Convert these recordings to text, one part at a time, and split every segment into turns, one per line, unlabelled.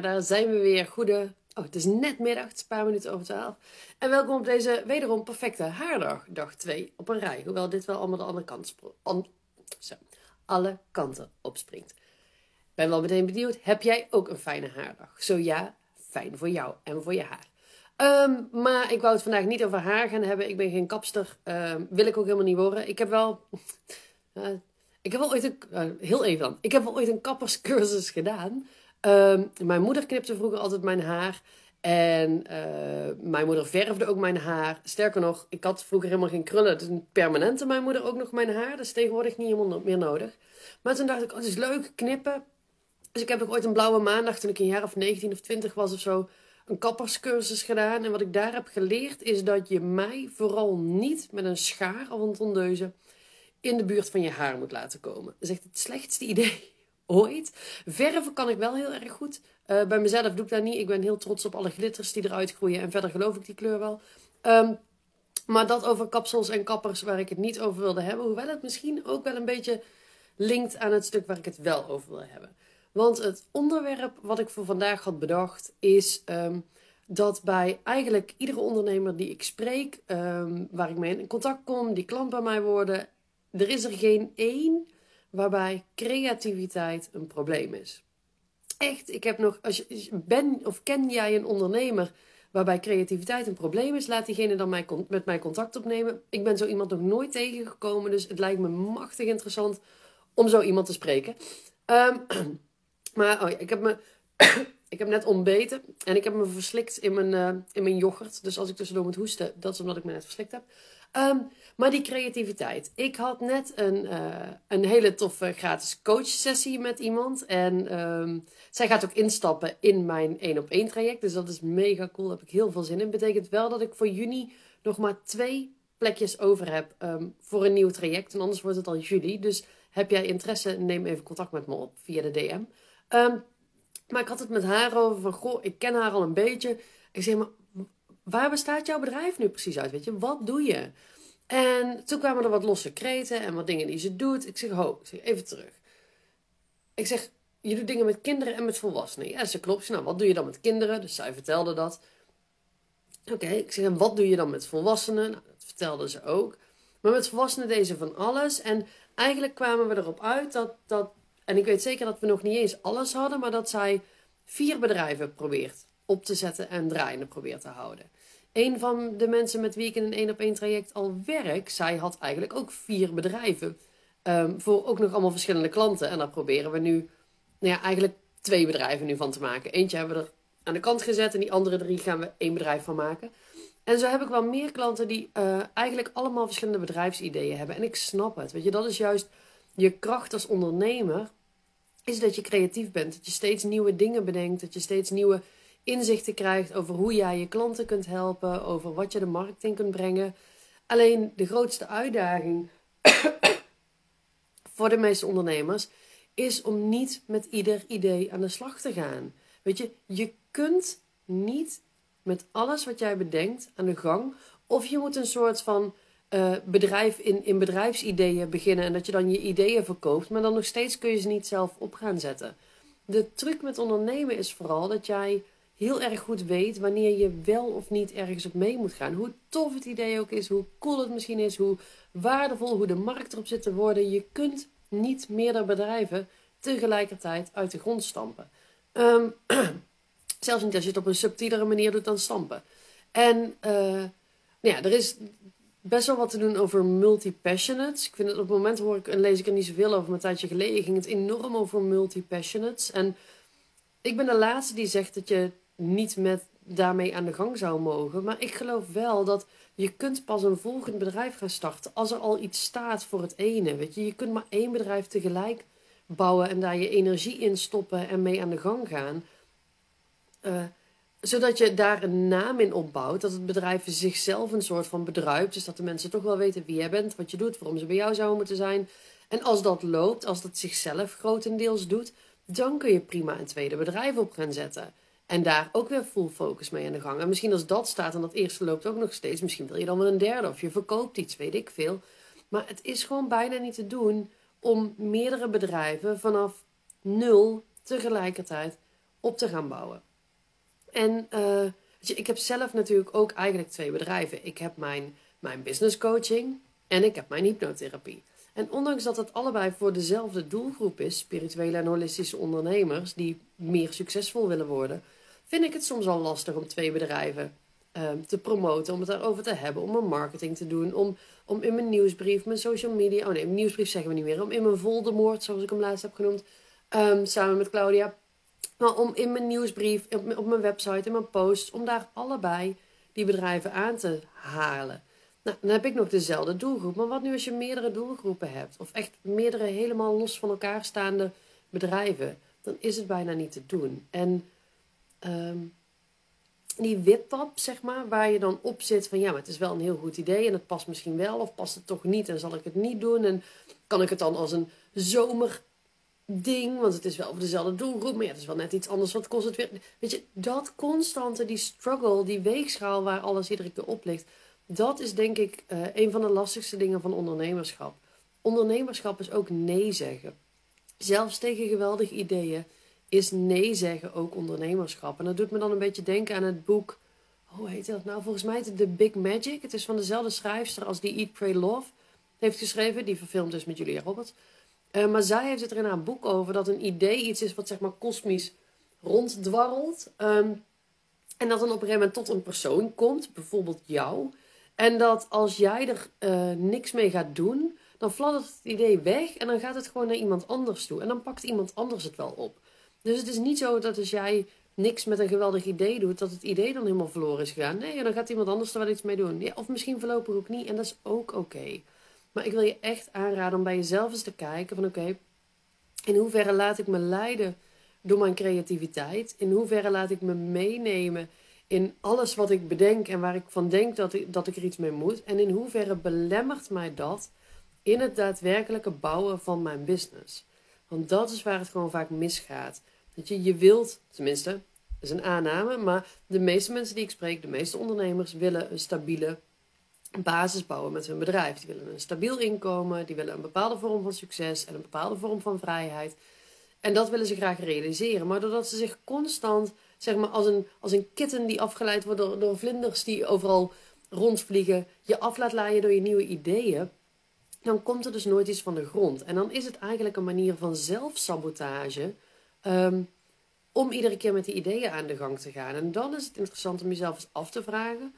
Daar zijn we weer. Goede. Oh, het is net middag, een paar minuten over twaalf. En welkom op deze wederom perfecte haardag, dag 2 op een rij. Hoewel dit wel allemaal de andere kant an zo, alle kanten opspringt. Ben wel meteen benieuwd, heb jij ook een fijne haardag? Zo ja, fijn voor jou en voor je haar. Um, maar ik wou het vandaag niet over haar gaan hebben. Ik ben geen kapster. Um, wil ik ook helemaal niet worden. Ik heb wel. Uh, ik heb wel ooit een. Uh, heel even dan. Ik heb wel ooit een kapperscursus gedaan. Um, mijn moeder knipte vroeger altijd mijn haar. En uh, mijn moeder verfde ook mijn haar. Sterker nog, ik had vroeger helemaal geen krullen. Dus permanente mijn moeder ook nog mijn haar. Dat is tegenwoordig niet helemaal meer nodig. Maar toen dacht ik, oh, het is leuk, knippen. Dus ik heb ook ooit een blauwe maandag, toen ik een jaar of 19 of 20 was of zo, een kapperscursus gedaan. En wat ik daar heb geleerd is dat je mij vooral niet met een schaar of een tondeuze in de buurt van je haar moet laten komen. Dat is echt het slechtste idee ooit. Verven kan ik wel heel erg goed. Uh, bij mezelf doe ik dat niet. Ik ben heel trots op alle glitters die eruit groeien. En verder geloof ik die kleur wel. Um, maar dat over kapsels en kappers waar ik het niet over wilde hebben. Hoewel het misschien ook wel een beetje linkt aan het stuk waar ik het wel over wil hebben. Want het onderwerp wat ik voor vandaag had bedacht is um, dat bij eigenlijk iedere ondernemer die ik spreek, um, waar ik mee in contact kom, die klant bij mij worden, er is er geen één waarbij creativiteit een probleem is. Echt, ik heb nog, als je ben of ken jij een ondernemer waarbij creativiteit een probleem is, laat diegene dan mij, met mij contact opnemen. Ik ben zo iemand nog nooit tegengekomen, dus het lijkt me machtig interessant om zo iemand te spreken. Um, maar oh ja, ik heb me. ik heb net ontbeten en ik heb me verslikt in mijn, uh, in mijn yoghurt. Dus als ik tussendoor moet hoesten, dat is omdat ik me net verslikt heb. Um, maar die creativiteit. Ik had net een, uh, een hele toffe gratis coachsessie met iemand. En um, zij gaat ook instappen in mijn 1 op 1 traject. Dus dat is mega cool. Daar heb ik heel veel zin in. Betekent wel dat ik voor juni nog maar twee plekjes over heb um, voor een nieuw traject. En anders wordt het al juli. Dus heb jij interesse, neem even contact met me op via de DM. Maar ik had het met haar over van, goh, ik ken haar al een beetje. Ik zeg, maar waar bestaat jouw bedrijf nu precies uit? Weet je, wat doe je? En toen kwamen er wat losse kreten en wat dingen die ze doet. Ik zeg, ho, zeg, even terug. Ik zeg, je doet dingen met kinderen en met volwassenen. Ja, ze klopt. Nou, wat doe je dan met kinderen? Dus zij vertelde dat. Oké, ik zeg, en wat doe je dan met volwassenen? Nou, dat vertelde ze ook. Maar met volwassenen deze van alles. En eigenlijk kwamen we erop uit dat, dat en ik weet zeker dat we nog niet eens alles hadden, maar dat zij vier bedrijven probeert op te zetten en draaiende probeert te houden. Een van de mensen met wie ik in een één op één traject al werk, zij had eigenlijk ook vier bedrijven. Um, voor ook nog allemaal verschillende klanten. En daar proberen we nu nou ja, eigenlijk twee bedrijven nu van te maken. Eentje hebben we er aan de kant gezet en die andere drie gaan we één bedrijf van maken. En zo heb ik wel meer klanten die uh, eigenlijk allemaal verschillende bedrijfsideeën hebben. En ik snap het. Weet je, dat is juist je kracht als ondernemer is dat je creatief bent. Dat je steeds nieuwe dingen bedenkt. Dat je steeds nieuwe inzichten krijgt over hoe jij je klanten kunt helpen. Over wat je de markt in kunt brengen. Alleen de grootste uitdaging voor de meeste ondernemers is om niet met ieder idee aan de slag te gaan. Weet je, je kunt niet met alles wat jij bedenkt aan de gang. Of je moet een soort van uh, bedrijf in, in bedrijfsideeën beginnen en dat je dan je ideeën verkoopt, maar dan nog steeds kun je ze niet zelf op gaan zetten. De truc met ondernemen is vooral dat jij heel erg goed weet wanneer je wel of niet ergens op mee moet gaan. Hoe tof het idee ook is, hoe cool het misschien is, hoe waardevol, hoe de markt erop zit te worden. Je kunt niet meerdere bedrijven tegelijkertijd uit de grond stampen. Um, zelfs niet als je het op een subtielere manier doet dan stampen. En nou ja, er is best wel wat te doen over multi-passionates. Ik vind het op het moment hoor ik en lees ik er niet zoveel over, maar een tijdje geleden ging het enorm over multi-passionates. En ik ben de laatste die zegt dat je niet met daarmee aan de gang zou mogen. Maar ik geloof wel dat je kunt pas een volgend bedrijf gaan starten als er al iets staat voor het ene. Weet je, je kunt maar één bedrijf tegelijk bouwen en daar je energie in stoppen en mee aan de gang gaan. Uh, zodat je daar een naam in opbouwt. Dat het bedrijf zichzelf een soort van bedruipt. Dus dat de mensen toch wel weten wie jij bent, wat je doet, waarom ze bij jou zouden moeten zijn. En als dat loopt, als dat zichzelf grotendeels doet, dan kun je prima een tweede bedrijf op gaan zetten. En daar ook weer full focus mee aan de gang. En misschien als dat staat en dat eerste loopt ook nog steeds, misschien wil je dan wel een derde of je verkoopt iets, weet ik veel. Maar het is gewoon bijna niet te doen om meerdere bedrijven vanaf nul tegelijkertijd op te gaan bouwen. En uh, je, ik heb zelf natuurlijk ook eigenlijk twee bedrijven. Ik heb mijn, mijn business coaching en ik heb mijn hypnotherapie. En ondanks dat het allebei voor dezelfde doelgroep is, spirituele en holistische ondernemers die meer succesvol willen worden, vind ik het soms al lastig om twee bedrijven um, te promoten, om het daarover te hebben, om een marketing te doen, om, om in mijn nieuwsbrief, mijn social media, oh nee, mijn nieuwsbrief zeggen we niet meer, om in mijn Voldemort, zoals ik hem laatst heb genoemd, um, samen met Claudia, maar om in mijn nieuwsbrief, op, op mijn website, in mijn posts, om daar allebei die bedrijven aan te halen. Nou, dan heb ik nog dezelfde doelgroep. Maar wat nu als je meerdere doelgroepen hebt? Of echt meerdere helemaal los van elkaar staande bedrijven? Dan is het bijna niet te doen. En um, die wipwap, zeg maar, waar je dan op zit van ja, maar het is wel een heel goed idee en het past misschien wel of past het toch niet en zal ik het niet doen en kan ik het dan als een zomerding, want het is wel over dezelfde doelgroep, maar ja, het is wel net iets anders, wat kost het weer? Weet je, dat constante, die struggle, die weegschaal waar alles iedere keer op ligt, dat is denk ik uh, een van de lastigste dingen van ondernemerschap. Ondernemerschap is ook nee zeggen. Zelfs tegen geweldige ideeën is nee zeggen ook ondernemerschap. En dat doet me dan een beetje denken aan het boek. Hoe heet dat nou? Volgens mij is het The Big Magic. Het is van dezelfde schrijfster als die Eat, Pray, Love heeft geschreven. Die verfilmd is met Julia Roberts. Uh, maar zij heeft het er in haar boek over dat een idee iets is wat zeg maar kosmisch ronddwarrelt. Um, en dat dan op een gegeven moment tot een persoon komt, bijvoorbeeld jou. En dat als jij er uh, niks mee gaat doen, dan fladdert het idee weg en dan gaat het gewoon naar iemand anders toe. En dan pakt iemand anders het wel op. Dus het is niet zo dat als jij niks met een geweldig idee doet, dat het idee dan helemaal verloren is gegaan. Nee, dan gaat iemand anders er wel iets mee doen. Of misschien voorlopig ook niet en dat is ook oké. Maar ik wil je echt aanraden om bij jezelf eens te kijken van oké, in hoeverre laat ik me leiden door mijn creativiteit? In hoeverre laat ik me meenemen in alles wat ik bedenk en waar ik van denk dat ik, dat ik er iets mee moet? En in hoeverre belemmert mij dat in het daadwerkelijke bouwen van mijn business? Want dat is waar het gewoon vaak misgaat. Dat je, je wilt, tenminste, dat is een aanname, maar de meeste mensen die ik spreek, de meeste ondernemers, willen een stabiele basis bouwen met hun bedrijf. Die willen een stabiel inkomen, die willen een bepaalde vorm van succes en een bepaalde vorm van vrijheid. En dat willen ze graag realiseren. Maar doordat ze zich constant, zeg maar, als een, als een kitten die afgeleid wordt door, door vlinders die overal rondvliegen, je af laat laaien door je nieuwe ideeën, dan komt er dus nooit iets van de grond. En dan is het eigenlijk een manier van zelfsabotage. Um, om iedere keer met die ideeën aan de gang te gaan. En dan is het interessant om jezelf eens af te vragen: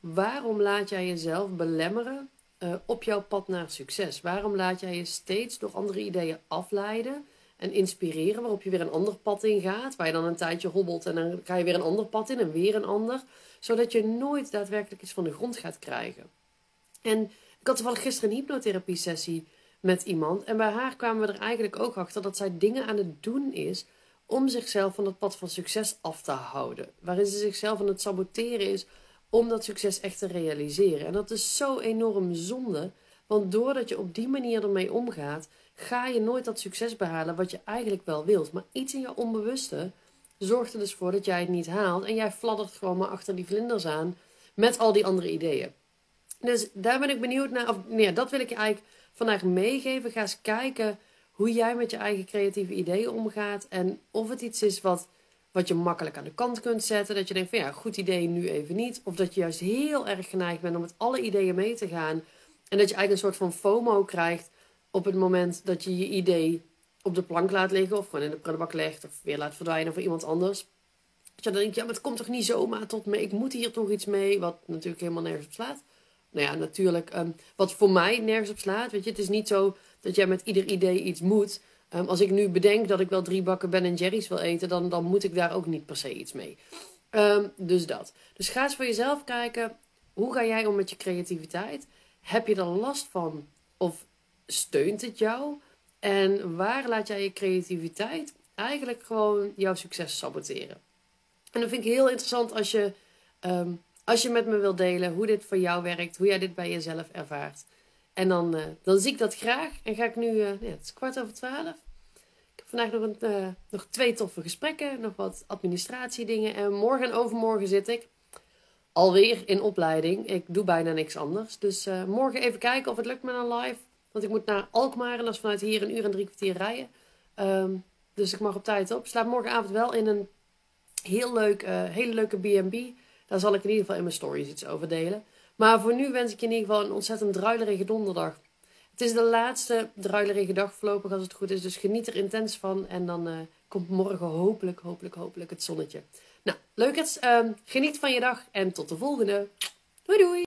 waarom laat jij jezelf belemmeren uh, op jouw pad naar succes? Waarom laat jij je steeds door andere ideeën afleiden en inspireren, waarop je weer een ander pad in gaat, waar je dan een tijdje hobbelt en dan ga je weer een ander pad in en weer een ander, zodat je nooit daadwerkelijk iets van de grond gaat krijgen? En ik had toevallig gisteren een hypnotherapie sessie met iemand. En bij haar kwamen we er eigenlijk ook achter dat zij dingen aan het doen is om zichzelf van het pad van succes af te houden. Waarin ze zichzelf aan het saboteren is om dat succes echt te realiseren. En dat is zo enorm zonde. Want doordat je op die manier ermee omgaat, ga je nooit dat succes behalen wat je eigenlijk wel wilt. Maar iets in je onbewuste zorgt er dus voor dat jij het niet haalt. En jij fladdert gewoon maar achter die vlinders aan met al die andere ideeën. Dus daar ben ik benieuwd naar. Of nee, dat wil ik je eigenlijk vandaag meegeven. Ga eens kijken hoe jij met je eigen creatieve ideeën omgaat. En of het iets is wat, wat je makkelijk aan de kant kunt zetten. Dat je denkt van ja, goed idee, nu even niet. Of dat je juist heel erg geneigd bent om met alle ideeën mee te gaan. En dat je eigenlijk een soort van FOMO krijgt op het moment dat je je idee op de plank laat liggen. Of gewoon in de prullenbak legt. Of weer laat verdwijnen voor iemand anders. Dat je dan denkt, ja, maar het komt toch niet zomaar tot me. Ik moet hier toch iets mee. Wat natuurlijk helemaal nergens op slaat nou ja, natuurlijk, um, wat voor mij nergens op slaat. Weet je, het is niet zo dat jij met ieder idee iets moet. Um, als ik nu bedenk dat ik wel drie bakken Ben Jerry's wil eten, dan, dan moet ik daar ook niet per se iets mee. Um, dus dat. Dus ga eens voor jezelf kijken. Hoe ga jij om met je creativiteit? Heb je er last van? Of steunt het jou? En waar laat jij je creativiteit eigenlijk gewoon jouw succes saboteren? En dat vind ik heel interessant als je als je met me wilt delen hoe dit voor jou werkt, hoe jij dit bij jezelf ervaart. En dan, uh, dan zie ik dat graag. En ga ik nu, uh, ja, het is kwart over twaalf. Ik heb vandaag nog, een, uh, nog twee toffe gesprekken, nog wat administratiedingen. En morgen en overmorgen zit ik alweer in opleiding. Ik doe bijna niks anders. Dus morgen even kijken of het lukt met een live. Want ik moet naar Alkmaar en dat is vanuit hier een uur en drie kwartier rijden. Um, dus ik mag op tijd op. Slaap morgenavond wel in een Heel leuk, eh, hele leuke B&B. Daar zal ik in ieder geval in mijn stories iets over delen. Maar voor nu wens ik je in ieder geval een ontzettend druilerige donderdag. Het is de laatste druilerige dag voorlopig als het goed is. Dus geniet er intens van. En dan uh, komt morgen hopelijk, hopelijk, hopelijk het zonnetje. Nou, leuk het. Uh, geniet van je dag en tot de volgende. Doei doei!